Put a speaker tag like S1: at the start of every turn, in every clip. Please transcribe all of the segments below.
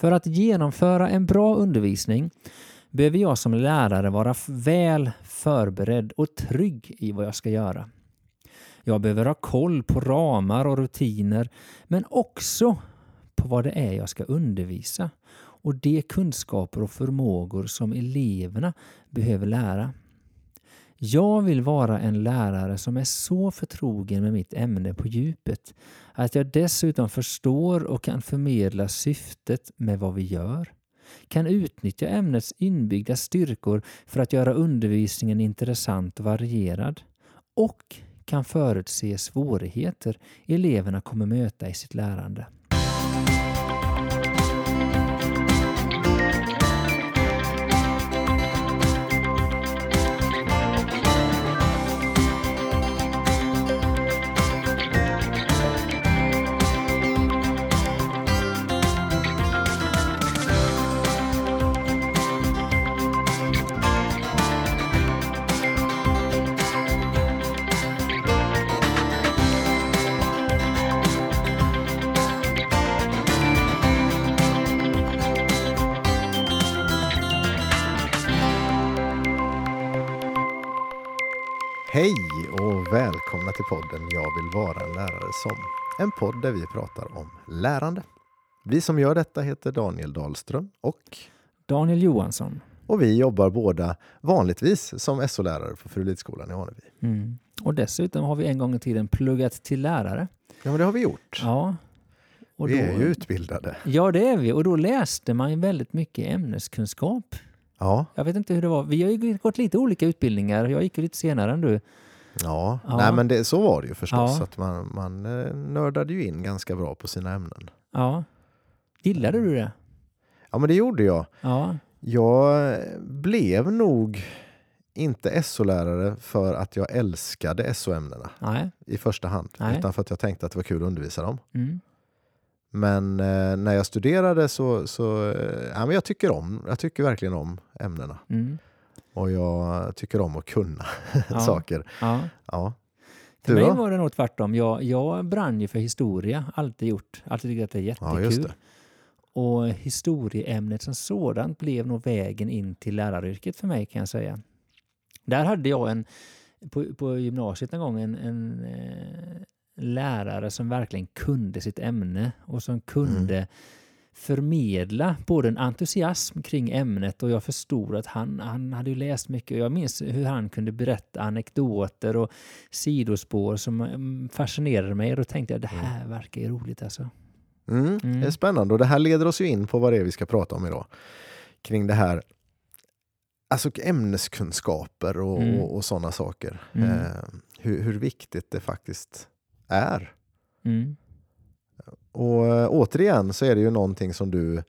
S1: För att genomföra en bra undervisning behöver jag som lärare vara väl förberedd och trygg i vad jag ska göra. Jag behöver ha koll på ramar och rutiner men också på vad det är jag ska undervisa och de kunskaper och förmågor som eleverna behöver lära. Jag vill vara en lärare som är så förtrogen med mitt ämne på djupet att jag dessutom förstår och kan förmedla syftet med vad vi gör kan utnyttja ämnets inbyggda styrkor för att göra undervisningen intressant och varierad och kan förutse svårigheter eleverna kommer möta i sitt lärande.
S2: Välkomna till podden Jag vill vara en lärare som. En podd där vi pratar om lärande. Vi som gör detta heter Daniel Dahlström och
S1: Daniel Johansson.
S2: och vi jobbar båda vanligtvis som SO-lärare på Furulidskolan i Anevi.
S1: Mm. Och dessutom har vi en gång i tiden pluggat till lärare.
S2: Ja, men det har vi gjort.
S1: Ja. Och
S2: vi
S1: då-
S2: är ju utbildade.
S1: Ja, det är vi. Och då läste man väldigt mycket ämneskunskap.
S2: Ja,
S1: Jag vet inte hur det var. Vi har ju gått lite olika utbildningar. Jag gick lite senare än du.
S2: Ja.
S1: Ja.
S2: Nej, men det, så var det ju förstås.
S1: Ja.
S2: Att man, man eh, nördade ju in ganska bra på sina ämnen.
S1: Ja. Gillade du det?
S2: Ja, men det gjorde jag.
S1: Ja.
S2: Jag blev nog inte SO-lärare för att jag älskade SO-ämnena i första hand,
S1: Nej.
S2: utan för att jag tänkte att det var kul att undervisa dem.
S1: Mm.
S2: Men eh, när jag studerade så, så eh, ja, men jag tycker om, jag tycker verkligen om ämnena.
S1: Mm.
S2: Och jag tycker om att kunna
S1: Ja.
S2: saker.
S1: Ja.
S2: Ja.
S1: För mig var det nog tvärtom. Jag, jag brann ju för historia. Alltid gjort. Alltid tyckt att det är jättekul.
S2: Det.
S1: Och historieämnet som sådant blev nog vägen in till läraryrket för mig kan jag säga. Där hade jag en, på, på gymnasiet en gång en, en eh, lärare som verkligen kunde sitt ämne och som kunde förmedla både en entusiasm kring ämnet och jag förstod att han, han hade ju läst mycket jag minns hur han kunde berätta anekdoter och sidospår som mm, fascinerade mig och då tänkte jag det här verkar ju roligt alltså.
S2: Mm,
S1: Mm.
S2: Det är spännande och det här leder oss ju in på vad det är vi ska prata om idag. Kring det här Alltså ämneskunskaper och,
S1: Mm.
S2: och, och sådana saker.
S1: Mm.
S2: Eh, hur, hur viktigt det faktiskt är.
S1: Mm.
S2: Och eh, återigen så är det ju någonting som du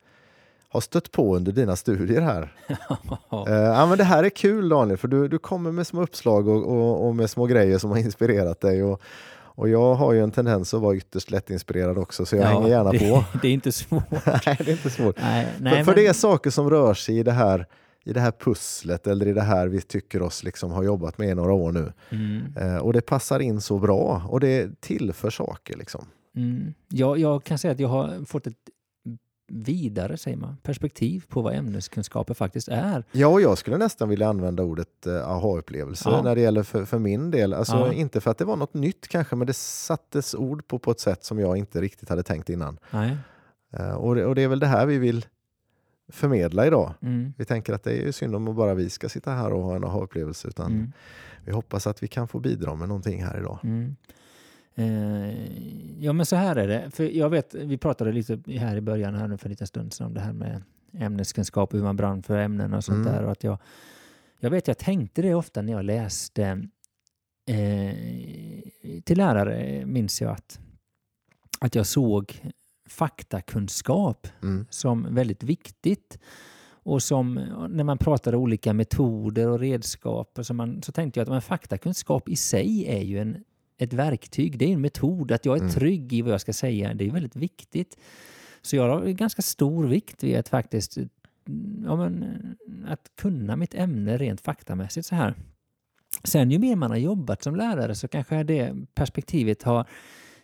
S2: har stött på under dina studier här. Eh, ja, men det här är kul Daniel, för du, du kommer med små uppslag och, och, och med små grejer som har inspirerat dig. Och, och jag har ju en tendens att vara ytterst lättinspirerad också, så jag hänger gärna
S1: det,
S2: på.
S1: Det är inte svårt.
S2: Nej, det är inte svårt.
S1: Nej,
S2: för,
S1: nej,
S2: för
S1: men-
S2: det är saker som rör sig i det här i det här pusslet eller i det här vi tycker oss liksom ha jobbat med i några år nu.
S1: Mm,
S2: Eh, och det passar in så bra och det tillför saker. Liksom.
S1: Mm. Jag, jag kan säga att jag har fått ett vidare säger man, perspektiv på vad ämneskunskaper faktiskt är.
S2: Ja, och jag skulle nästan vilja använda ordet eh, aha-upplevelse
S1: Ja.
S2: när det gäller för, för min del. Alltså,
S1: Ja.
S2: Inte för att det var något nytt kanske, men det sattes ord på på ett sätt som jag inte riktigt hade tänkt innan. Eh, och, det, och det är väl det här vi vill förmedla idag.
S1: Mm,
S2: Vi tänker att det är ju synd om bara vi ska sitta här och ha en aha-upplevelse, utan
S1: mm,
S2: vi hoppas att vi kan få bidra med någonting här idag.
S1: mm. Eh, ja men så här är det. För jag vet, vi pratade lite här i början här nu för en liten stund sedan om det här med ämneskunskap och hur man brann för ämnen och sånt
S2: Mm.
S1: där. Och att jag, jag vet, jag tänkte det ofta när jag läste eh, till lärare minns jag att, att jag såg faktakunskap
S2: Mm.
S1: som väldigt viktigt. Och som när man pratade olika metoder och redskap så, man, så tänkte jag att men faktakunskap i sig är ju en, ett verktyg. Det är en metod. Att jag är
S2: Mm.
S1: trygg i vad jag ska säga, det är väldigt viktigt. Så jag har ganska stor vikt vid att faktiskt mm, ja, men, att kunna mitt ämne rent faktamässigt så här. Sen ju mer man har jobbat som lärare så kanske det perspektivet har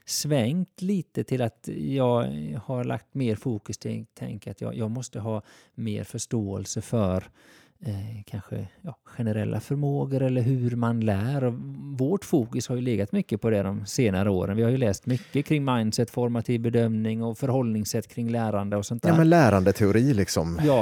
S1: svängt lite till att jag har lagt mer fokus till tänk att jag, jag måste ha mer förståelse för eh, kanske ja, generella förmågor eller hur man lär. Och vårt fokus har ju legat mycket på det de senare åren. Vi har ju läst mycket kring mindset, formativ bedömning och förhållningssätt kring lärande och sånt där.
S2: Ja, men lärandeteori liksom.
S1: Ja,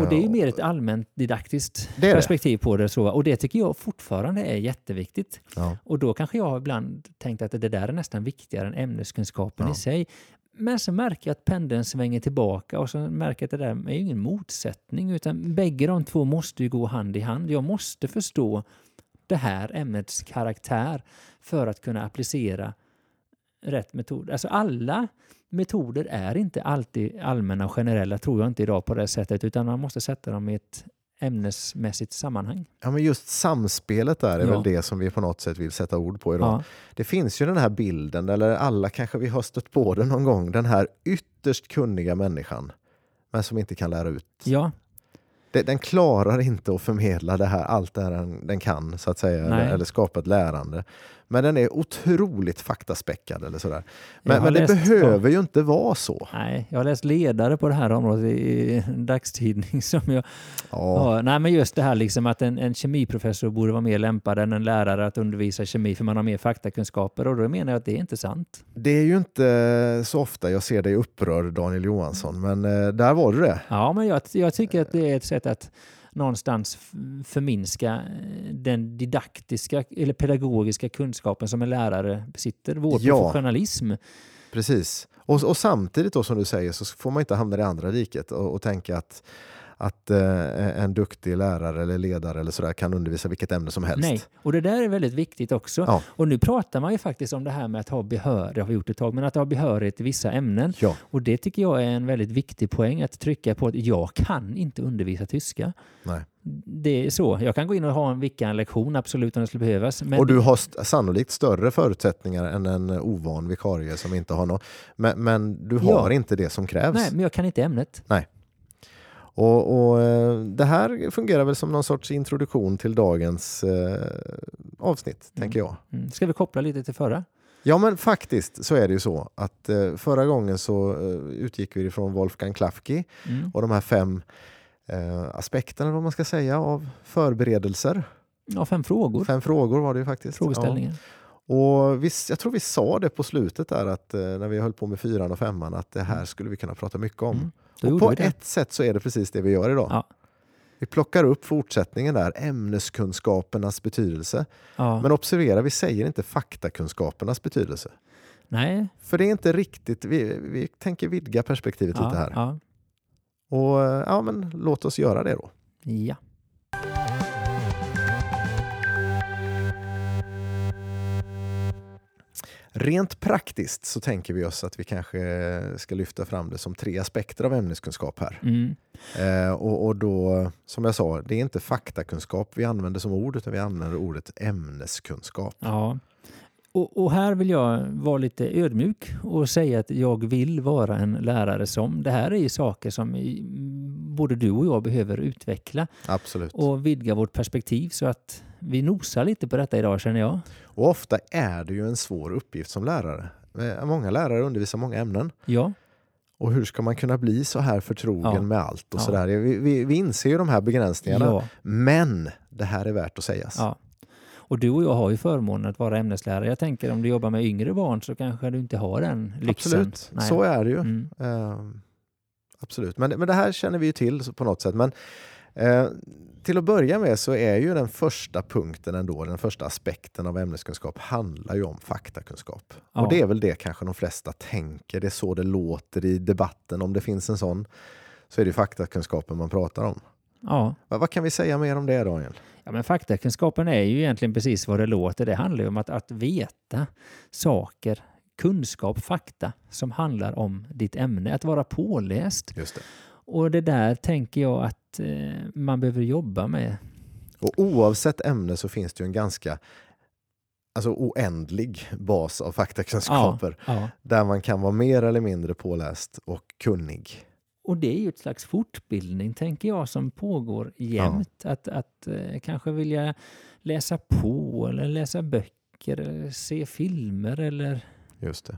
S1: och det är ju mer ett allmänt didaktiskt
S2: Det
S1: perspektiv på det. Så. Och det tycker jag fortfarande är jätteviktigt.
S2: Ja.
S1: Och då kanske jag ibland tänkt att det där är nästan viktigare än ämneskunskapen
S2: Ja.
S1: i sig. Men så märker jag att pendeln svänger tillbaka och så märker jag att det där är ju ingen motsättning utan bägge de två måste ju gå hand i hand. Jag måste förstå det här ämnets karaktär för att kunna applicera rätt metod. Alltså alla metoder är inte alltid allmänna och generella tror jag inte idag på det sättet utan man måste sätta dem i ett ämnesmässigt sammanhang.
S2: Ja, men just samspelet där är
S1: Ja.
S2: väl det som vi på något sätt vill sätta ord på idag.
S1: Ja,
S2: Det finns ju den här bilden, eller alla kanske vi har stött på den någon gång, den här ytterst kunniga människan, men som inte kan lära ut.
S1: ja,
S2: Det- Den klarar inte att förmedla det här, allt det här den, den kan, så att säga, eller, eller skapa ett lärande. Men den är otroligt faktaspäckad eller sådär. Men, men det
S1: läst-
S2: behöver ju inte vara så.
S1: nej, jag har läst ledare på det här området i en dagstidning som jag
S2: Ja,
S1: Ja, nej, men just det här liksom att en, en kemiprofessor borde vara mer lämpad än en lärare att undervisa kemi för man har mer faktakunskaper och då menar jag att det är inte sant.
S2: Det är ju inte så ofta jag ser dig upprörd, Daniel Johansson, men eh, där var du det.
S1: Ja, men jag, jag tycker att det är ett sätt att någonstans förminska eh, den didaktiska eller pedagogiska kunskapen som en lärare besitter, vår
S2: Ja.
S1: professionalism.
S2: Precis. Och, och samtidigt då som du säger så får man inte hamna i det andra riket och, och tänka att, att eh, en duktig lärare eller ledare eller sådär kan undervisa vilket ämne som helst.
S1: Nej, och det där är väldigt viktigt också.
S2: Ja.
S1: Och nu pratar man ju faktiskt om det här med att ha behörighet, det har vi gjort ett tag, men att ha behörighet i vissa ämnen.
S2: Ja,
S1: Och det tycker jag är en väldigt viktig poäng att trycka på att jag kan inte undervisa tyska.
S2: nej.
S1: Det är så. Jag kan gå in och ha en vicka en lektion, absolut om det skulle behövas. Men
S2: och du har st- sannolikt större förutsättningar än en ovan vikarie som inte har något. Men, men du har
S1: Ja.
S2: inte det som krävs.
S1: Nej, men jag kan inte ämnet.
S2: Och, och eh, Det här fungerar väl som någon sorts introduktion till dagens eh, avsnitt,
S1: Mm.
S2: tänker jag.
S1: Mm. Ska vi koppla lite till förra?
S2: Ja men faktiskt så är det ju så att eh, förra gången så eh, utgick vi ifrån Wolfgang Klafki
S1: Mm.
S2: och de här fem eh, aspekterna vad man ska säga av förberedelser.
S1: Ja, fem frågor.
S2: Fem frågor var det ju faktiskt.
S1: Frågeställningar.
S2: Ja. Och vi, jag tror vi sa det på slutet där att eh, när vi höll på med fyran och femman att det här skulle vi kunna prata mycket om.
S1: Då
S2: Och på ett sätt så är det precis det vi gör idag.
S1: Ja.
S2: Vi plockar upp fortsättningen där, ämneskunskapernas betydelse.
S1: Ja.
S2: Men observera, vi säger inte faktakunskapernas betydelse.
S1: Nej.
S2: För det är inte riktigt, vi, vi tänker vidga perspektivet
S1: Ja,
S2: lite här.
S1: Ja.
S2: Och ja, men låt oss göra det då.
S1: ja.
S2: Rent praktiskt så tänker vi oss att vi kanske ska lyfta fram det som tre aspekter av ämneskunskap här.
S1: Mm.
S2: Eh, och, och då, som jag sa, det är inte faktakunskap vi använder som ord utan vi använder ordet ämneskunskap.
S1: ja. Och, och här vill jag vara lite ödmjuk och säga att jag vill vara en lärare som. Det här är ju saker som både du och jag behöver utveckla
S2: Absolut.
S1: och vidga vårt perspektiv så att vi nosar lite på detta idag känner jag.
S2: Och ofta är det ju en svår uppgift som lärare. Eh, Många lärare undervisar många ämnen.
S1: Ja,
S2: Och hur ska man kunna bli så här förtrogen
S1: Ja.
S2: med allt och
S1: Ja.
S2: sådär? Vi, vi, vi inser ju de här begränsningarna.
S1: ja,
S2: Men det här är värt att sägas.
S1: ja. Och du och jag har ju förmånen att vara ämneslärare. Jag tänker om du jobbar med yngre barn så kanske du inte har den lyxen.
S2: Absolut,
S1: Nej.
S2: så är det ju.
S1: Mm.
S2: Ehm, absolut, men, men det här känner vi ju till på något sätt. Men eh, till att börja med så är ju den första punkten ändå, den första aspekten av ämneskunskap handlar ju om faktakunskap.
S1: Ja.
S2: Och det är väl det kanske de flesta tänker, det är så det låter i debatten. Om det finns en sån så är det faktakunskapen man pratar om.
S1: Ja.
S2: Vad, vad kan vi säga mer om det Daniel?
S1: Ja, men faktakunskapen är ju egentligen precis vad det låter. Det handlar ju om att, att veta saker, kunskap, fakta som handlar om ditt ämne. Att vara påläst.
S2: Just det.
S1: Och det där tänker jag att eh, man behöver jobba med.
S2: Och oavsett ämne så finns det ju en ganska alltså oändlig bas av faktakunskaper.
S1: Ja.
S2: där man kan vara mer eller mindre påläst och kunnig.
S1: Och det är ju ett slags fortbildning, tänker jag, som pågår jämt. Att, att eh, kanske vilja läsa på eller läsa böcker eller se filmer eller
S2: Just det.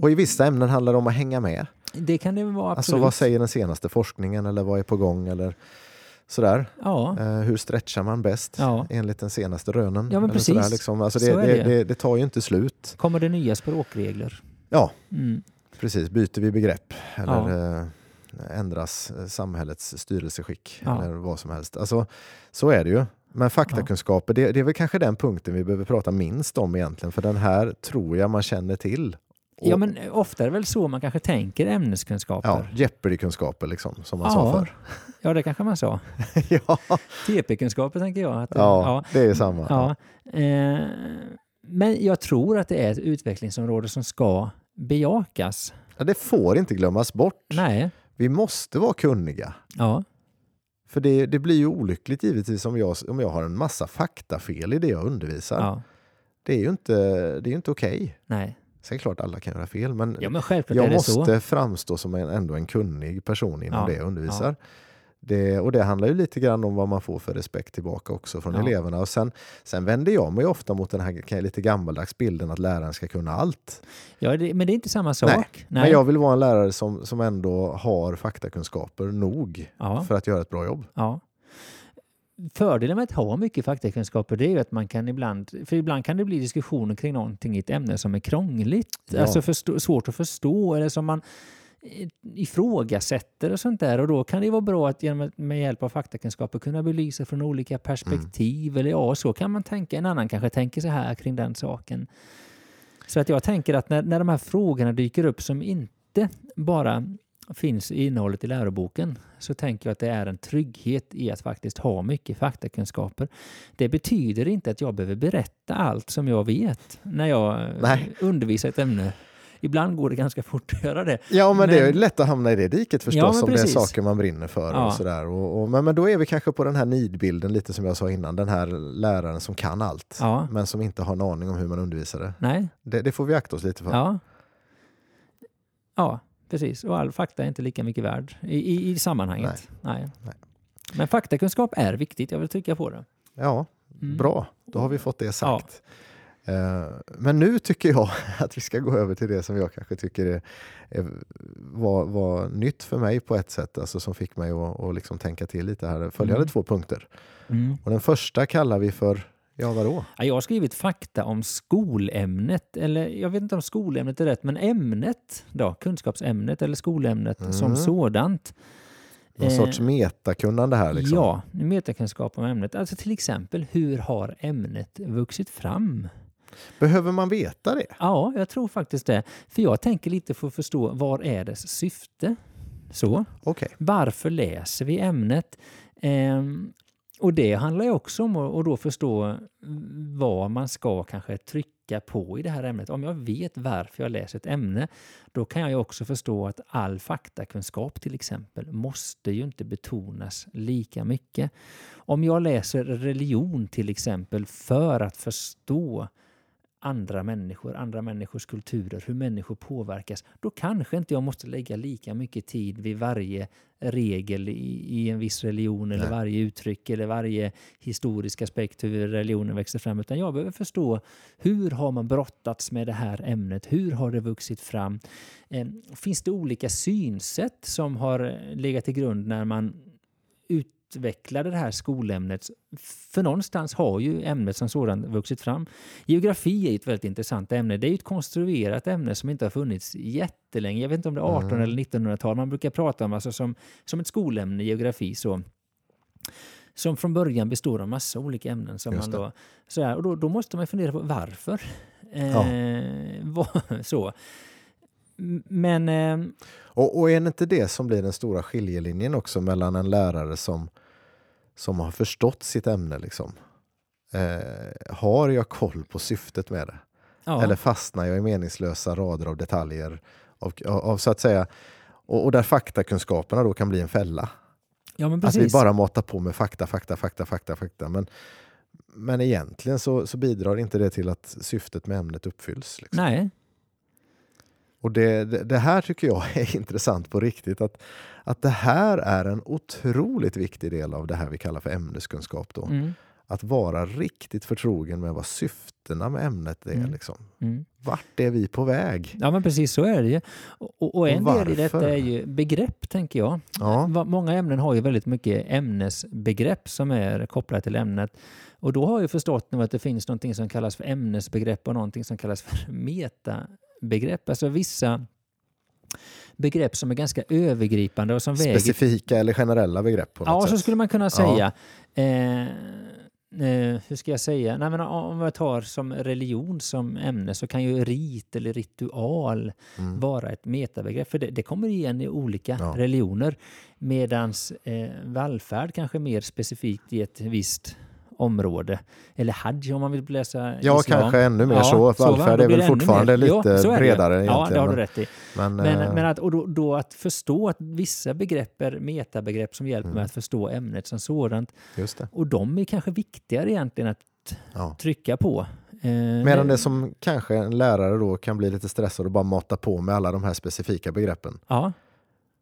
S2: Och i vissa ämnen handlar det om att hänga med.
S1: Det kan det vara absolut.
S2: Alltså vad säger den senaste forskningen eller vad är på gång eller sådär.
S1: Ja,
S2: Eh, hur stretchar man bäst
S1: Ja.
S2: enligt den senaste rönen?
S1: Ja, men
S2: eller
S1: precis.
S2: Sådär, liksom. alltså det,
S1: Så
S2: det,
S1: det.
S2: det, tar ju inte slut.
S1: kommer det nya språkregler?
S2: Ja,
S1: Mm.
S2: precis. Byter vi begrepp eller
S1: Ja.
S2: eh, ändras eh, samhällets styrelseskick
S1: Ja.
S2: eller vad som helst. Alltså, så är det ju. Men faktakunskaper, det, det är väl kanske den punkten vi behöver prata minst om egentligen, för den här tror jag man känner till.
S1: Ja, men ofta är det väl så man kanske tänker ämneskunskaper.
S2: Ja, Jeopardy-kunskaper liksom, som man
S1: Ja.
S2: sa förr.
S1: Ja, det kanske man sa.
S2: ja,
S1: TP-kunskaper tänker jag. Att,
S2: ja, det är samma.
S1: ja. Eh, men jag tror att det är ett utvecklingsområde som ska bejakas.
S2: Ja, det får inte glömmas bort.
S1: Nej.
S2: Vi måste vara kunniga.
S1: Ja.
S2: För det, det blir ju olyckligt givetvis om jag, om jag har en massa faktafel i det jag undervisar.
S1: ja.
S2: Det är ju inte, det är ju inte okej.
S1: Nej.
S2: Sen klart alla kan göra fel, men
S1: Ja, men
S2: jag måste
S1: så.
S2: framstå som en, ändå en kunnig person inom
S1: Ja,
S2: det jag undervisar. Det, och det handlar ju lite grann om vad man får för respekt tillbaka också från
S1: Ja.
S2: eleverna. Och sen, sen vänder jag mig ofta mot den här lite gammaldags bilden att läraren ska kunna allt.
S1: Ja, det, men det är inte samma sak.
S2: Nej,
S1: Nej.
S2: Men jag vill vara en lärare som, som ändå har faktakunskaper nog
S1: ja.
S2: för att göra ett bra jobb.
S1: Ja. Fördelen med att ha mycket faktakunskaper det är ju att man kan ibland, för ibland kan det bli diskussioner kring någonting i ett ämne som är krångligt,
S2: Ja.
S1: alltså förstå, svårt att förstå eller som man eh, ifrågasätter och sånt där och då kan det vara bra att genom, med hjälp av faktakunskaper kunna belysa från olika perspektiv eller ja, så kan man tänka, en annan kanske tänker så här kring den saken. Så att jag tänker att när, när de här frågorna dyker upp som inte bara finns i innehållet i läroboken så tänker jag att det är en trygghet i att faktiskt ha mycket faktakunskaper. Det betyder inte att jag behöver berätta allt som jag vet när jag
S2: Nej.
S1: undervisar ett ämne. Ibland går det ganska fort att göra det.
S2: Ja, men, det är
S1: Men-
S2: lätt att hamna i det diket förstås
S1: Ja, men
S2: om det är saker man brinner för.
S1: Ja.
S2: Och sådär. Och, och, men, men då är vi kanske på den här nidbilden, lite som jag sa innan, den här läraren som kan allt,
S1: Ja,
S2: men som inte har en aning om hur man undervisar det.
S1: nej,
S2: Det, det får vi akta oss lite för.
S1: ja. Ja, precis. Och all fakta är inte lika mycket värd i, i, i sammanhanget. Nej.
S2: Nej.
S1: Men faktakunskap är viktigt, jag vill trycka på det.
S2: Ja,
S1: Mm.
S2: bra. Då har vi fått det sagt. Eh, Men nu tycker jag att vi ska gå över till det som jag kanske tycker är, är, var, var nytt för mig på ett sätt, alltså som fick mig att, att liksom tänka till lite här. Följande
S1: Mm.
S2: två punkter.
S1: Mm.
S2: Och den första kallar vi för, ja vadå?
S1: Ja, Jag har skrivit fakta om skolämnet, eller jag vet inte om skolämnet är rätt, men ämnet då, kunskapsämnet eller skolämnet som
S2: Mm.
S1: sådant.
S2: Någon
S1: Eh,
S2: sorts metakunnande här liksom?
S1: Ja, metakunskap om ämnet. Alltså till exempel, hur har ämnet vuxit fram?
S2: Behöver man veta det?
S1: Ja, jag tror faktiskt det. För jag tänker lite för att förstå, vad är dess syfte? Så.
S2: Okej.
S1: Varför läser vi ämnet? Ehm, och det handlar ju också om att och då förstå vad man ska kanske trycka på i det här ämnet. Om jag vet varför jag läser ett ämne, då kan jag ju också förstå att all faktakunskap till exempel måste ju inte betonas lika mycket. Om jag läser religion till exempel för att förstå andra människor, andra människors kulturer, hur människor påverkas, då kanske inte jag måste lägga lika mycket tid vid varje regel i, i en viss religion eller
S2: Nej.
S1: varje uttryck eller varje historisk aspekt hur religionen växer fram, utan jag behöver förstå hur har man brottats med det här ämnet? Hur har det vuxit fram? Eh, finns det olika synsätt som har legat till grund när man utvecklade det här skolämnet? För någonstans har ju ämnet som sådant vuxit fram. Geografi är ett väldigt intressant ämne. Det är ju ett konstruerat ämne som inte har funnits jättelänge. Jag vet inte om det är 18
S2: Mm.
S1: eller 1900-tal. Man brukar prata om alltså som, som ett skolämne, geografi. Så som från början består av massa olika ämnen. Som man då, så här, och då, då måste man fundera på varför.
S2: Ja.
S1: Eh, vad, så. Men eh,
S2: Och, och är det inte det som blir den stora skiljelinjen också mellan en lärare som, som har förstått sitt ämne? Liksom? Eh, har jag koll på syftet med det?
S1: ja,
S2: Eller fastnar jag i meningslösa rader av detaljer? Av, av, av, så att säga, och, och där faktakunskaperna då kan bli en fälla.
S1: ja,
S2: Att vi bara matar på med fakta, fakta, fakta, fakta, fakta. Men, men egentligen så, så bidrar inte det till att syftet med ämnet uppfylls. Liksom.
S1: Nej,
S2: Och det, det, det här tycker jag är intressant på riktigt. Att, att det här är en otroligt viktig del av det här vi kallar för ämneskunskap. Då.
S1: mm.
S2: att vara riktigt förtrogen med vad syftena med ämnet är.
S1: Mm.
S2: Liksom.
S1: Mm.
S2: Vart är vi på väg?
S1: Ja men precis så är det ju. Och, och en
S2: Och
S1: del i detta
S2: varför?
S1: är ju begrepp tänker jag.
S2: Ja,
S1: Många ämnen har ju väldigt mycket ämnesbegrepp som är kopplade till ämnet. Och då har jag förstått nu att det finns någonting som kallas för ämnesbegrepp och någonting som kallas för metabegrepp. Alltså vissa begrepp som är ganska övergripande och som väger
S2: specifika eller generella begrepp på något
S1: Ja,
S2: sätt.
S1: så skulle man kunna säga. Eh, eh, hur ska jag säga? Nej, men om jag tar som religion som ämne så kan ju rit eller ritual
S2: Mm.
S1: vara ett metabegrepp. För det, det kommer igen i olika
S2: Ja.
S1: religioner. Medans eh, välfärd kanske mer specifikt i ett visst område. Eller hajj om man vill läsa
S2: Ja,
S1: islam.
S2: kanske ännu mer
S1: Ja,
S2: så.
S1: va?
S2: Välfärd
S1: Då
S2: är väl fortfarande lite
S1: det ju.
S2: bredare
S1: Ja, det har du rätt i.
S2: Men,
S1: Men,
S2: eh,
S1: men att, och då, då att förstå att vissa begrepp är metabegrepp som hjälper
S2: Mm.
S1: mig att förstå ämnet som sådant.
S2: just det.
S1: Och de är kanske viktigare egentligen att
S2: Ja.
S1: trycka på. Eh,
S2: Medan det som kanske en lärare då kan bli lite stressad och bara mata på med alla de här specifika begreppen.
S1: Ja,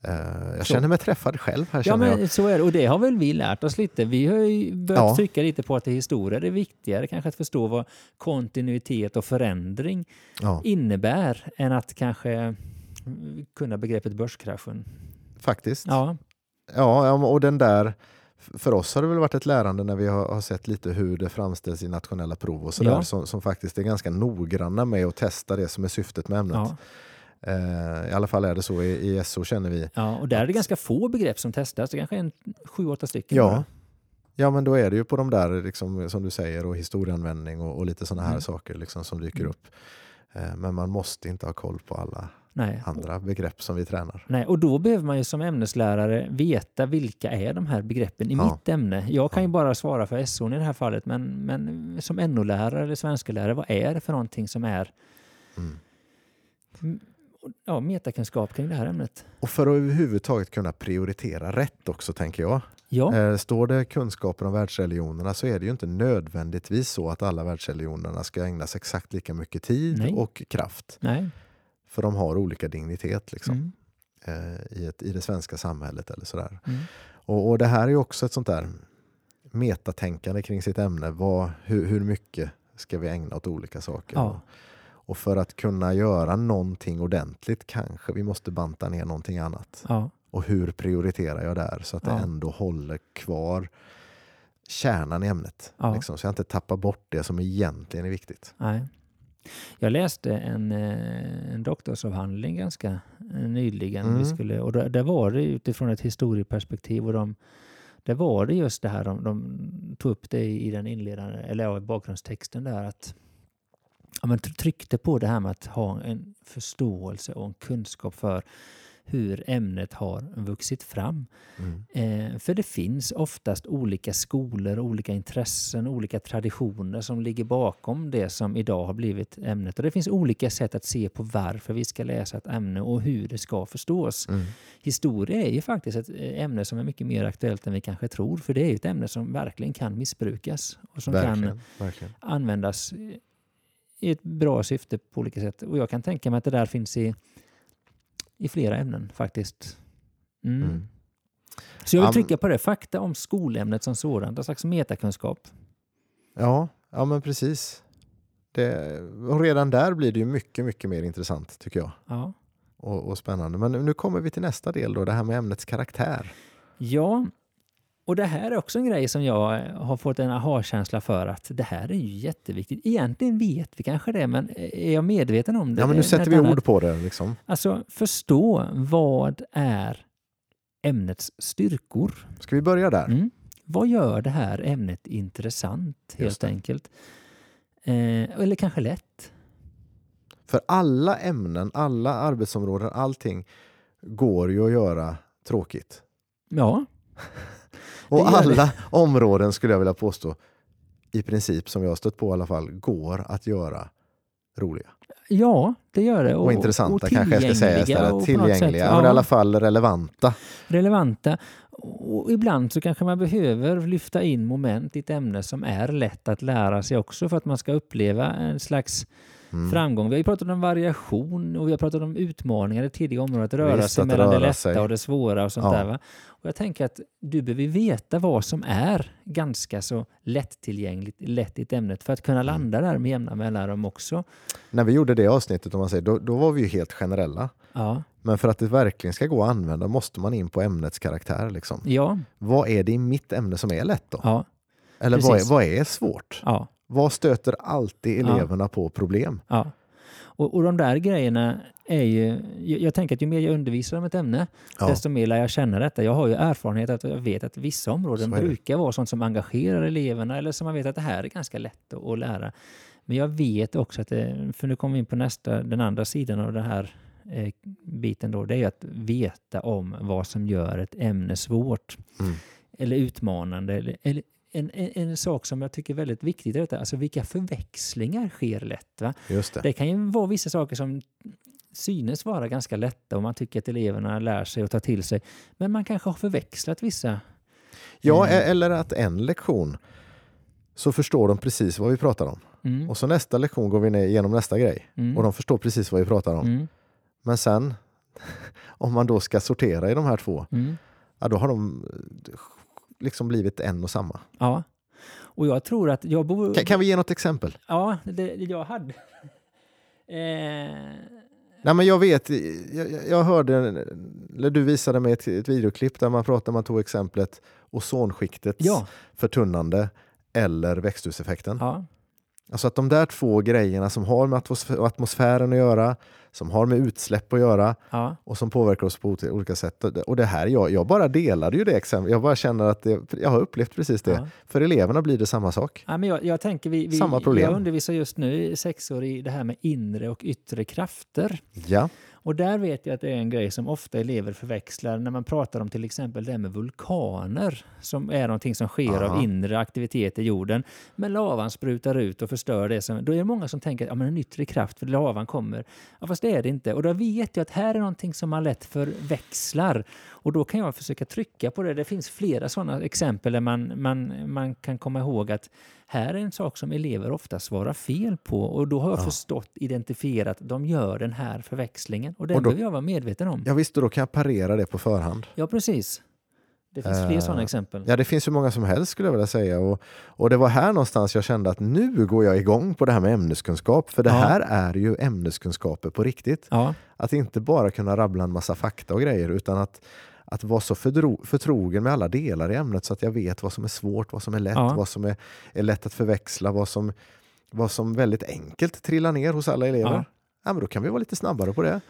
S2: jag
S1: Så.
S2: känner mig träffad själv här
S1: ja
S2: jag.
S1: men så är det. Och det har väl vi lärt oss lite. Vi har ju börjat
S2: Ja.
S1: trycka lite på att det historia är viktigare kanske att förstå vad kontinuitet och förändring
S2: Ja,
S1: innebär än att kanske kunna begreppet börskraschen.
S2: faktiskt.
S1: Ja,
S2: Ja, och den där, för oss har det väl varit ett lärande när vi har, sett lite hur det framställs i nationella prov och sådär,
S1: Ja.
S2: som, som faktiskt är ganska noggranna med att testa det som är syftet med ämnet.
S1: ja,
S2: Eh, I alla fall är det så i, i SO känner vi.
S1: ja. Och där är det ganska få begrepp som testas. Det kanske är en sju, åtta stycken.
S2: Ja.
S1: bara.
S2: Ja men då är det ju på de där liksom, som du säger och historieanvändning och, och lite sådana här
S1: Mm.
S2: saker liksom, som dyker
S1: Mm.
S2: upp. Eh, men man måste inte ha koll på alla
S1: Nej.
S2: andra begrepp som vi tränar.
S1: Nej, och då behöver man ju som ämneslärare veta vilka är de här begreppen i
S2: Ja.
S1: mitt ämne. Jag kan ju bara svara för SO i det här fallet, men, men som NO-lärare eller svensklärare, vad är det för någonting som är
S2: Mm.
S1: Ja, metakunskap kring det här ämnet?
S2: Och för att överhuvudtaget kunna prioritera rätt också tänker jag.
S1: Ja,
S2: Eh, Står det kunskaper om världsreligionerna så är det ju inte nödvändigtvis så att alla världsreligionerna ska ägnas exakt lika mycket tid
S1: Nej.
S2: och kraft.
S1: nej.
S2: För de har olika dignitet liksom,
S1: Mm.
S2: eh, i, ett, i det svenska samhället. eller sådär.
S1: Mm.
S2: Och, och det här är ju också ett sånt där metatänkande kring sitt ämne. Vad, hur, hur mycket ska vi ägna åt olika saker?
S1: Ja.
S2: Och för att kunna göra någonting ordentligt kanske vi måste banta ner någonting annat.
S1: Ja,
S2: Och hur prioriterar jag där så att det
S1: Ja.
S2: ändå håller kvar kärnan i ämnet.
S1: Ja.
S2: Liksom, så jag inte tappar bort det som egentligen är viktigt.
S1: nej. Jag läste en, eh, en doktorsavhandling ganska eh, nyligen.
S2: Mm.
S1: Vi skulle, och där, där var det utifrån ett historieperspektiv och de, där var det just det här, de, de tog upp det i den inledande, eller ja, i bakgrundstexten där att ja, men tr- tryckte på det här med att ha en förståelse och en kunskap för hur ämnet har vuxit fram.
S2: Mm.
S1: Eh, för det finns oftast olika skolor, olika intressen, olika traditioner som ligger bakom det som idag har blivit ämnet. Och det finns olika sätt att se på varför vi ska läsa ett ämne och hur det ska förstås.
S2: Mm.
S1: Historia är ju faktiskt ett eh, ämne som är mycket mer aktuellt än vi kanske tror. För det är ett ämne som verkligen kan missbrukas och som kan
S2: Verkligen, verkligen.
S1: användas i ett bra syfte på olika sätt. Och jag kan tänka mig att det där finns i, i flera ämnen faktiskt. Mm.
S2: Mm.
S1: Så jag vill trycka på det. Fakta om skolämnet som sådant, en slags metakunskap.
S2: Ja, ja, men precis. Det, redan där blir det ju mycket, mycket mer intressant tycker jag.
S1: Ja.
S2: Och, och spännande. Men nu kommer vi till nästa del då, det här med ämnets karaktär.
S1: ja, och det här är också en grej som jag eh, har fått en aha-känsla för att det här är ju jätteviktigt. Egentligen vet vi kanske det, men är jag medveten om det?
S2: Ja, men nu sätter vi
S1: annat.
S2: ord på det. Liksom.
S1: Alltså förstå vad är ämnets styrkor?
S2: Ska vi börja där?
S1: Mm. Vad gör det här ämnet intressant helt enkelt? Eh, eller kanske lätt?
S2: För alla ämnen, alla arbetsområden, allting går ju att göra tråkigt.
S1: Ja,
S2: Och
S1: gör det.
S2: alla områden skulle jag vilja påstå, i princip som jag har stött på i alla fall, går att göra roliga.
S1: ja det gör det.
S2: Och, intressanta kanske jag ska säga
S1: tillgängliga
S2: istället.
S1: och något sätt,
S2: Tillgängliga,
S1: ja,
S2: men i alla fall relevanta.
S1: relevanta. Och ibland så kanske man behöver lyfta in moment i ett ämne som är lätt att lära sig också för att man ska uppleva en slags
S2: Mm.
S1: framgång. Vi har ju pratat om variation och vi har pratat om utmaningar i tidiga områden, att röra
S2: Visst,
S1: sig
S2: att
S1: mellan det
S2: röra
S1: lätta
S2: sig.
S1: och det svåra och sånt
S2: Ja.
S1: där. Va? Och jag tänker att du behöver veta vad som är ganska så lättillgängligt, lätt i ett ämnet för att kunna
S2: Mm.
S1: landa där med jämna mellanrum också.
S2: När vi gjorde det avsnittet, om man säger, då, då var vi ju helt generella.
S1: Ja,
S2: Men för att det verkligen ska gå att använda måste man in på ämnets karaktär. Liksom.
S1: ja,
S2: Vad är det i mitt ämne som är lätt då?
S1: ja,
S2: Eller vad är, vad är svårt?
S1: ja.
S2: Vad stöter alltid
S1: Ja.
S2: eleverna på problem?
S1: ja. Och, och de där grejerna är ju... Jag, jag tänker att ju mer jag undervisar om ett ämne,
S2: Ja.
S1: desto mer lär jag känna detta. Jag har ju erfarenhet att jag vet att vissa områden brukar vara sånt som engagerar eleverna eller som man vet att det här är ganska lätt att, att lära. Men jag vet också att det, för nu kommer vi in på nästa, den andra sidan av den här eh, biten då, det är att veta om vad som gör ett ämne svårt
S2: Mm.
S1: eller utmanande. Eller, eller en, en, en sak som jag tycker är väldigt viktigt är detta, alltså vilka förväxlingar sker lätt. Va?
S2: Det.
S1: Det kan ju vara vissa saker som synes vara ganska lätta och man tycker att eleverna lär sig och tar till sig. Men man kanske har förväxlat vissa.
S2: Ja,
S1: Mm.
S2: e- eller att en lektion så förstår de precis vad vi pratar om.
S1: Mm.
S2: Och så nästa lektion går vi ner igenom nästa grej
S1: Mm.
S2: och de förstår precis vad vi pratar om.
S1: Mm.
S2: Men sen, om man då ska sortera i de här två,
S1: Mm.
S2: ja, då har de liksom blivit en och samma.
S1: Ja. Och jag tror att jag bor...
S2: Kan, kan vi ge något exempel?
S1: Ja, det, det jag hade... Eh,
S2: Nej, men jag vet, jag, jag- hörde, eller du visade mig ett, ett videoklipp där man pratade, man tog exemplet ozonskiktets
S1: ja,
S2: förtunnande eller växthuseffekten.
S1: ja,
S2: Alltså att de där två grejerna som har med atmosfä- atmosfären att göra, som har med utsläpp att göra
S1: ja.
S2: och som påverkar oss på olika sätt. Och det- här, jag, jag bara delade ju det exemplet. Jag bara känner att det, jag har upplevt precis det.
S1: Ja.
S2: För eleverna blir det samma sak.
S1: Ja, men jag, jag tänker vi, vi,
S2: Samma problem.
S1: Jag undervisar just nu sexor i det här med inre och yttre krafter.
S2: Ja,
S1: Och där vet jag att det är en grej som ofta elever förväxlar när man pratar om till exempel det här med vulkaner som är någonting som sker
S2: Aha.
S1: av inre aktivitet i jorden. Men lavan sprutar ut och förstör det. Som, då är det många som tänker att ja, men en yttre kraft för lavan kommer. Ja, fast det är det inte. Och då vet jag att här är någonting som man lätt förväxlar. Och då kan jag försöka trycka på det. Det finns flera sådana exempel där man, man, man kan komma ihåg att här är en sak som elever ofta svarar fel på och då har jag
S2: Ja.
S1: förstått, identifierat, de gör den här förväxlingen och den
S2: Och då-
S1: behöver jag vara medveten om.
S2: jag visste då kan jag parera det på förhand.
S1: Ja, precis. Det finns fler
S2: Eh,
S1: sådana exempel.
S2: Ja, det finns hur många som helst skulle jag vilja säga. Och, och det var här någonstans jag kände att nu går jag igång på det här med ämneskunskap. För det
S1: Ja.
S2: här är ju ämneskunskaper på riktigt.
S1: Ja,
S2: Att inte bara kunna rabbla en massa fakta och grejer utan att, att vara så förtrogen med alla delar i ämnet så att jag vet vad som är svårt, vad som är lätt,
S1: Ja.
S2: vad som är, är lätt att förväxla, vad som, vad som väldigt enkelt trillar ner hos alla elever.
S1: Ja.
S2: Ja. men då kan vi vara lite snabbare på det.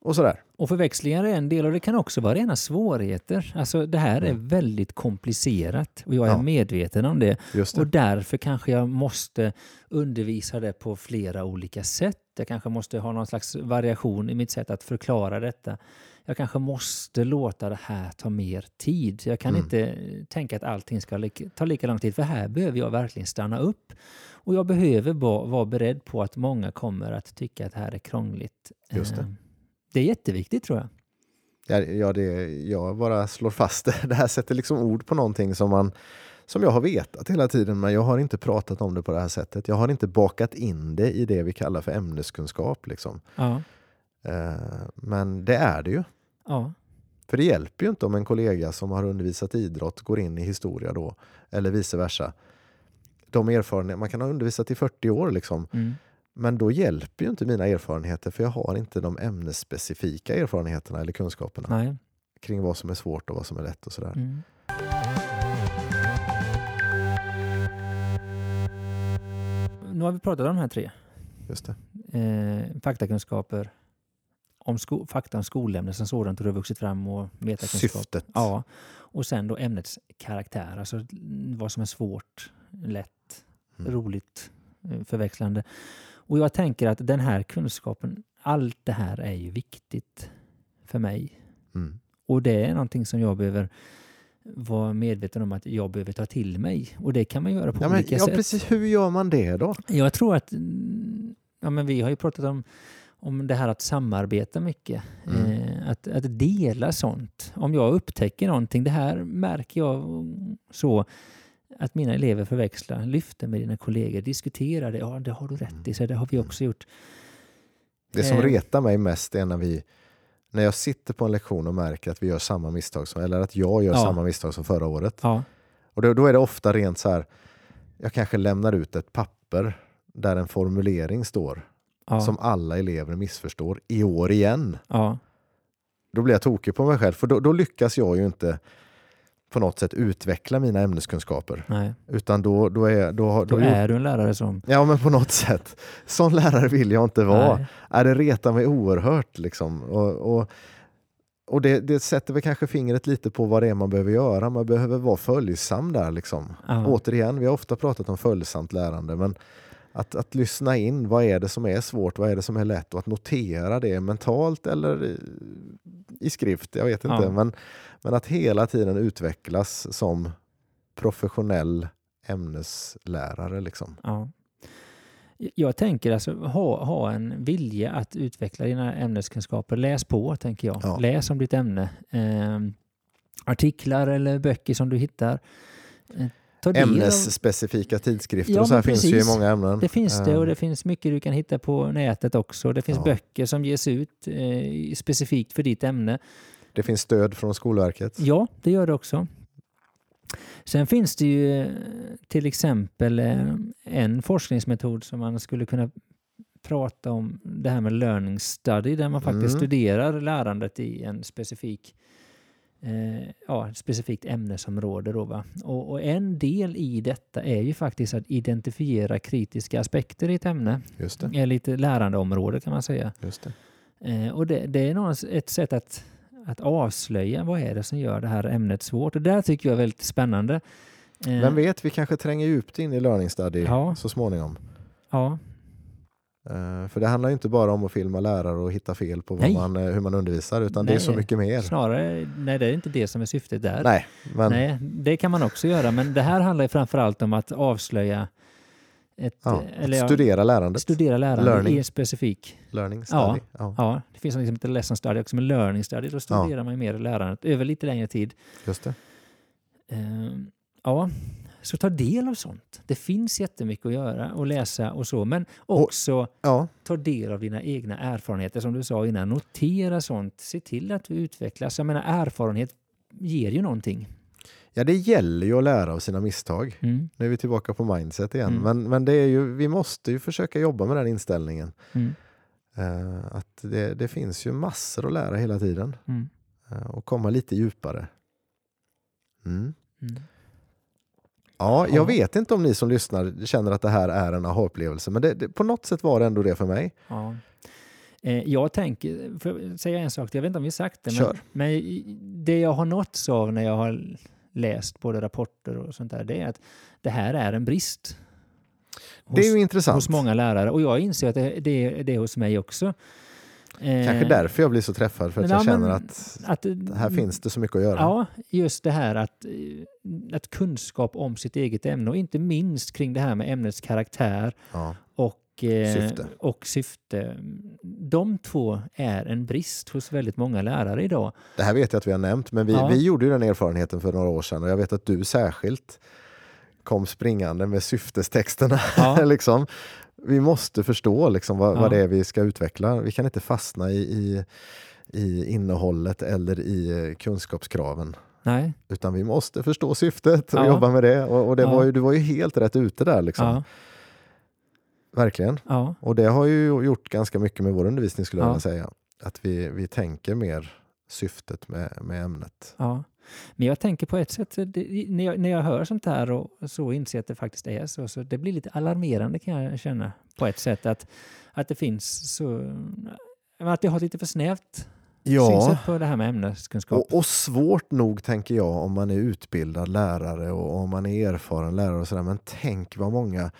S2: Och sådär.
S1: och förväxlingar är en del och det kan också vara rena svårigheter. Alltså det här är
S2: Mm.
S1: väldigt komplicerat och jag är
S2: Ja.
S1: medveten om det.
S2: Det.
S1: Och därför kanske jag måste undervisa det på flera olika sätt. Jag kanske måste ha någon slags variation i mitt sätt att förklara detta. Jag kanske måste låta det här ta mer tid. Jag kan
S2: Mm.
S1: inte tänka att allting ska ta lika lång tid, för här behöver jag verkligen stanna upp. Och jag behöver vara beredd på att många kommer att tycka att det här är krångligt.
S2: Just det.
S1: Det är jätteviktigt tror jag.
S2: Ja, ja, det, jag bara slår fast det. Det här sätter liksom ord på någonting som, man, som jag har vetat hela tiden men jag har inte pratat om det på det här sättet. Jag har inte bakat in det i det vi kallar för ämneskunskap. Liksom.
S1: Ja,
S2: Eh, men det är det ju.
S1: ja,
S2: För det hjälper ju inte om en kollega som har undervisat idrott går in i historia då, eller vice versa. De erfarenheter, man kan ha undervisat i 40 år liksom,
S1: mm.
S2: Men då hjälper ju inte mina erfarenheter för jag har inte de ämnesspecifika erfarenheterna eller kunskaperna
S1: nej.
S2: kring vad som är svårt och vad som är lätt och sådär.
S1: Mm. Nu har vi pratat om de här tre.
S2: Just det.
S1: eh, faktakunskaper om sko- fakta om skolämnen som sådant och det har vuxit fram och metakunskap.
S2: Syftet.
S1: Ja, och sen då ämnets karaktär, alltså vad som är svårt, lätt,
S2: Mm.
S1: roligt, eh, förväxlande. Och jag tänker att den här kunskapen, allt det här är ju viktigt för mig.
S2: Mm.
S1: Och det är någonting som jag behöver vara medveten om att jag behöver ta till mig. Och det kan man göra på
S2: Ja, men,
S1: olika
S2: ja,
S1: sätt.
S2: precis. Hur gör man det då?
S1: Jag tror att, mm, ja men vi har ju pratat om, om det här att samarbeta mycket.
S2: Mm.
S1: Eh, att, att dela sånt. Om jag upptäcker någonting, det här märker jag så, att mina elever förväxlar, lyfter med dina kollegor, diskuterar det. Ja, det har du rätt i, så det har vi också gjort.
S2: Det som
S1: Eh.
S2: retar mig mest är när vi när jag sitter på en lektion och märker att vi gör samma misstag som, eller att jag gör
S1: Ja.
S2: samma misstag som förra året.
S1: Ja,
S2: Och då, då är det ofta rent så här, jag kanske lämnar ut ett papper där en formulering står
S1: ja,
S2: som alla elever missförstår i år igen. Då blir jag tokig på mig själv för då, då lyckas jag ju inte på något sätt utveckla mina ämneskunskaper.
S1: nej.
S2: Utan då, då är... Då,
S1: Då
S2: då,
S1: är du en lärare som...
S2: Ja men på något sätt. Sån lärare vill jag inte vara.
S1: Nej.
S2: Är det retar mig oerhört. Liksom. Och, och, och det, det sätter väl kanske fingret lite på vad det är man behöver göra. Man behöver vara följsam där. Liksom.
S1: Ja.
S2: Återigen, vi har ofta pratat om följsamt lärande. Men att, att lyssna in, vad är det som är svårt, vad är det som är lätt och att notera det mentalt eller i, i skrift, jag vet inte.
S1: Ja.
S2: Men, men att hela tiden utvecklas som professionell ämneslärare. Liksom.
S1: Ja. Jag tänker alltså ha, ha en vilja att utveckla dina ämneskunskaper. Läs på, tänker jag.
S2: Ja.
S1: Läs om ditt ämne. Ehm, artiklar eller böcker som du hittar. Eh, del av-
S2: Ämnesspecifika tidskrifter
S1: Ja,
S2: och så här finns ju i många ämnen.
S1: Det finns det och
S2: Eh,
S1: det finns mycket du kan hitta på nätet också. Det finns
S2: Ja.
S1: böcker som ges ut eh, specifikt för ditt ämne.
S2: Det finns stöd från Skolverket.
S1: Ja, det gör det också. Sen finns det ju eh, till exempel eh, en forskningsmetod som man skulle kunna prata om, det här med learning study, där man faktiskt
S2: Mm.
S1: studerar lärandet i en specifik eh, ja, specifikt ämnesområde. Då, va? Och, och en del i detta är ju faktiskt att identifiera kritiska aspekter i ett ämne,
S2: Just det.
S1: eller ett lärandeområde kan man säga.
S2: Just det.
S1: Eh, och det, det är nog ett sätt att, att avslöja vad är det som gör det här ämnet svårt. Och det tycker jag är väldigt spännande. Eh,
S2: Vem vet, vi kanske tränger djupt in i learning study
S1: Ja.
S2: så småningom.
S1: Ja,
S2: Eh, För det handlar ju inte bara om att filma lärare och hitta fel på
S1: Nej.
S2: man, eh, hur man undervisar utan det är
S1: Nej.
S2: så mycket mer.
S1: snarare, nej det är inte det som är syftet där.
S2: Nej, men
S1: Nej, det kan man också göra, men det här handlar ju framförallt om att avslöja ett,
S2: ja,
S1: eh, eller
S2: studera lärandet.
S1: studera lärande
S2: Learning.
S1: i specifik...
S2: learning study. Ja.
S1: Ja, det finns något som heter lesson study också, men learning study, då studerar man ju mer lärandet över lite längre tid.
S2: Just det.
S1: Ehm, ja, så ta del av sånt. Det finns jättemycket att göra och läsa och så, men också
S2: Ja,
S1: ta del av dina egna erfarenheter som du sa innan. Notera sånt. Se till att du utvecklas. Jag menar erfarenhet ger ju någonting.
S2: Ja, det gäller ju att lära av sina misstag.
S1: Mm.
S2: Nu är vi tillbaka på mindset igen.
S1: Mm.
S2: Men, men det är ju, vi måste ju försöka jobba med den inställningen.
S1: Mm.
S2: Eh, att det, det finns ju massor att lära hela tiden eh, och komma lite djupare. Mm.
S1: Mm.
S2: Ja,
S1: Ja.
S2: jag vet inte om ni som lyssnar känner att det här är en aha-upplevelse, men det, det, på något sätt var det ändå det för mig.
S1: Ja. Eh, jag tänker, för att säga en sak, jag vet inte om vi sagt det, men, men det jag har nåtts av när jag har läst både rapporter och sånt där, det är att det här är en brist.
S2: Det är ju
S1: hos,
S2: intressant.
S1: hos många lärare och jag inser att det, det, är, det är hos mig också. Eh,
S2: Kanske därför jag blir så träffad, för att
S1: Ja,
S2: jag känner att
S1: att,
S2: här finns det så mycket att göra.
S1: Ja, just det här att, eh, att kunskap om sitt eget ämne och inte minst kring det här med ämnets karaktär
S2: Ja.
S1: och, eh,
S2: Syfte.
S1: och syfte. De två är en brist hos väldigt många lärare idag.
S2: Det här vet jag att vi har nämnt, men vi,
S1: Ja.
S2: vi gjorde ju den erfarenheten för några år sedan och jag vet att du särskilt kom springande med syftestexterna.
S1: Ja.
S2: liksom. Vi måste förstå liksom, vad,
S1: Ja.
S2: vad det är vi ska utveckla. Vi kan inte fastna i, i, i innehållet eller i eh, kunskapskraven.
S1: Nej,
S2: Utan vi måste förstå syftet och jobba med det. Och, och det var ju, du var ju helt rätt ute där. Liksom.
S1: Ja,
S2: Verkligen.
S1: ja,
S2: Och det har ju gjort ganska mycket med vår undervisning skulle jag
S1: Ja.
S2: vilja säga. Att vi, vi tänker mer syftet med, med ämnet.
S1: ja. Men jag tänker på ett sätt, det, när, jag, när jag hör sånt här och så inser att det faktiskt är så, så det blir lite alarmerande kan jag känna på ett sätt att, att det finns så, att det har lite för snävt synsätt på det här med ämneskunskap.
S2: Och, och svårt nog tänker jag om man är utbildad lärare och om man är erfaren lärare och sådär. Men tänk vad många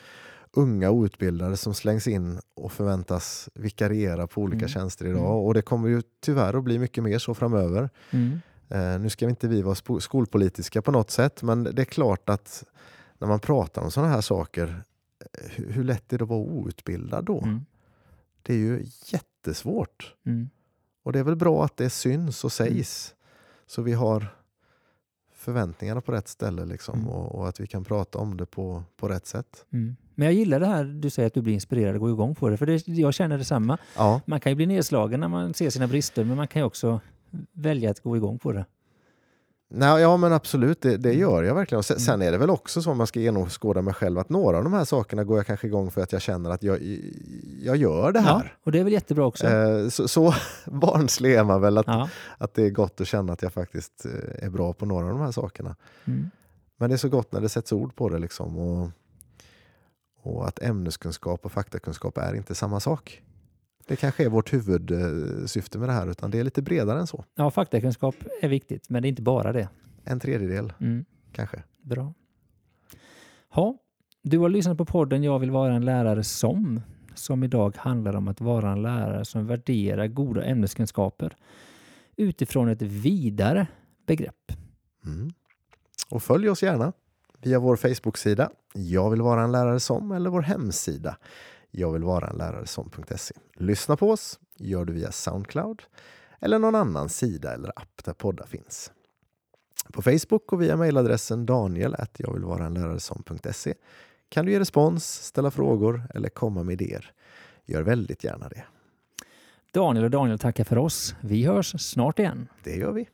S2: unga outbildade som slängs in och förväntas vikariera på olika
S1: Mm.
S2: tjänster idag.
S1: Mm.
S2: Och det kommer ju tyvärr att bli mycket mer så framöver.
S1: Mm.
S2: Eh, nu ska inte vi vara skolpolitiska på något sätt, men det är klart att när man pratar om sådana här saker, eh, hur, hur lätt är det att vara outbildad då?
S1: Mm.
S2: Det är ju jättesvårt.
S1: Mm.
S2: Och det är väl bra att det syns och sägs. Så vi har förväntningarna på rätt ställe liksom,
S1: Mm.
S2: och, och att vi kan prata om det på, på rätt sätt.
S1: Mm. Men jag gillar det här du säger att du blir inspirerad och går igång på det. För det, jag känner detsamma.
S2: Ja,
S1: Man kan ju bli nedslagen när man ser sina brister men man kan ju också välja att gå igång på det.
S2: Nej, ja men absolut, det, det gör jag verkligen. Sen,
S1: Mm.
S2: sen är det väl också så om man ska genomskåda mig själv att några av de här sakerna går jag kanske igång för att jag känner att jag, jag gör det
S1: Ja,
S2: här.
S1: och det är väl jättebra också.
S2: Eh, Så, så barnslig är man väl att,
S1: Ja.
S2: att det är gott att känna att jag faktiskt eh, är bra på några av de här sakerna.
S1: Mm.
S2: Men det är så gott när det sätts ord på det. Liksom, och, och att ämneskunskap och faktakunskap är inte samma sak. Det kanske är vårt huvudsyfte med det här, utan det är lite bredare än så.
S1: ja, faktakunskap är viktigt men det är inte bara det.
S2: En tredjedel
S1: Mm.
S2: kanske.
S1: Bra. Ha, du har lyssnat på podden Jag vill vara en lärare som, som idag handlar om att vara en lärare som värderar goda ämneskunskaper utifrån ett vidare begrepp.
S2: Mm. Och följ oss gärna via vår Facebook-sida Jag vill vara en lärare som eller vår hemsida jag vill vara en lärare som.se. Lyssna på oss gör du via Soundcloud eller någon annan sida eller app där poddar finns. På Facebook och via mejladressen daniel lärare som.se kan du ge respons, ställa frågor eller komma med idéer. Gör väldigt gärna det.
S1: Daniel och Daniel tackar för oss. Vi hörs snart igen.
S2: Det gör vi.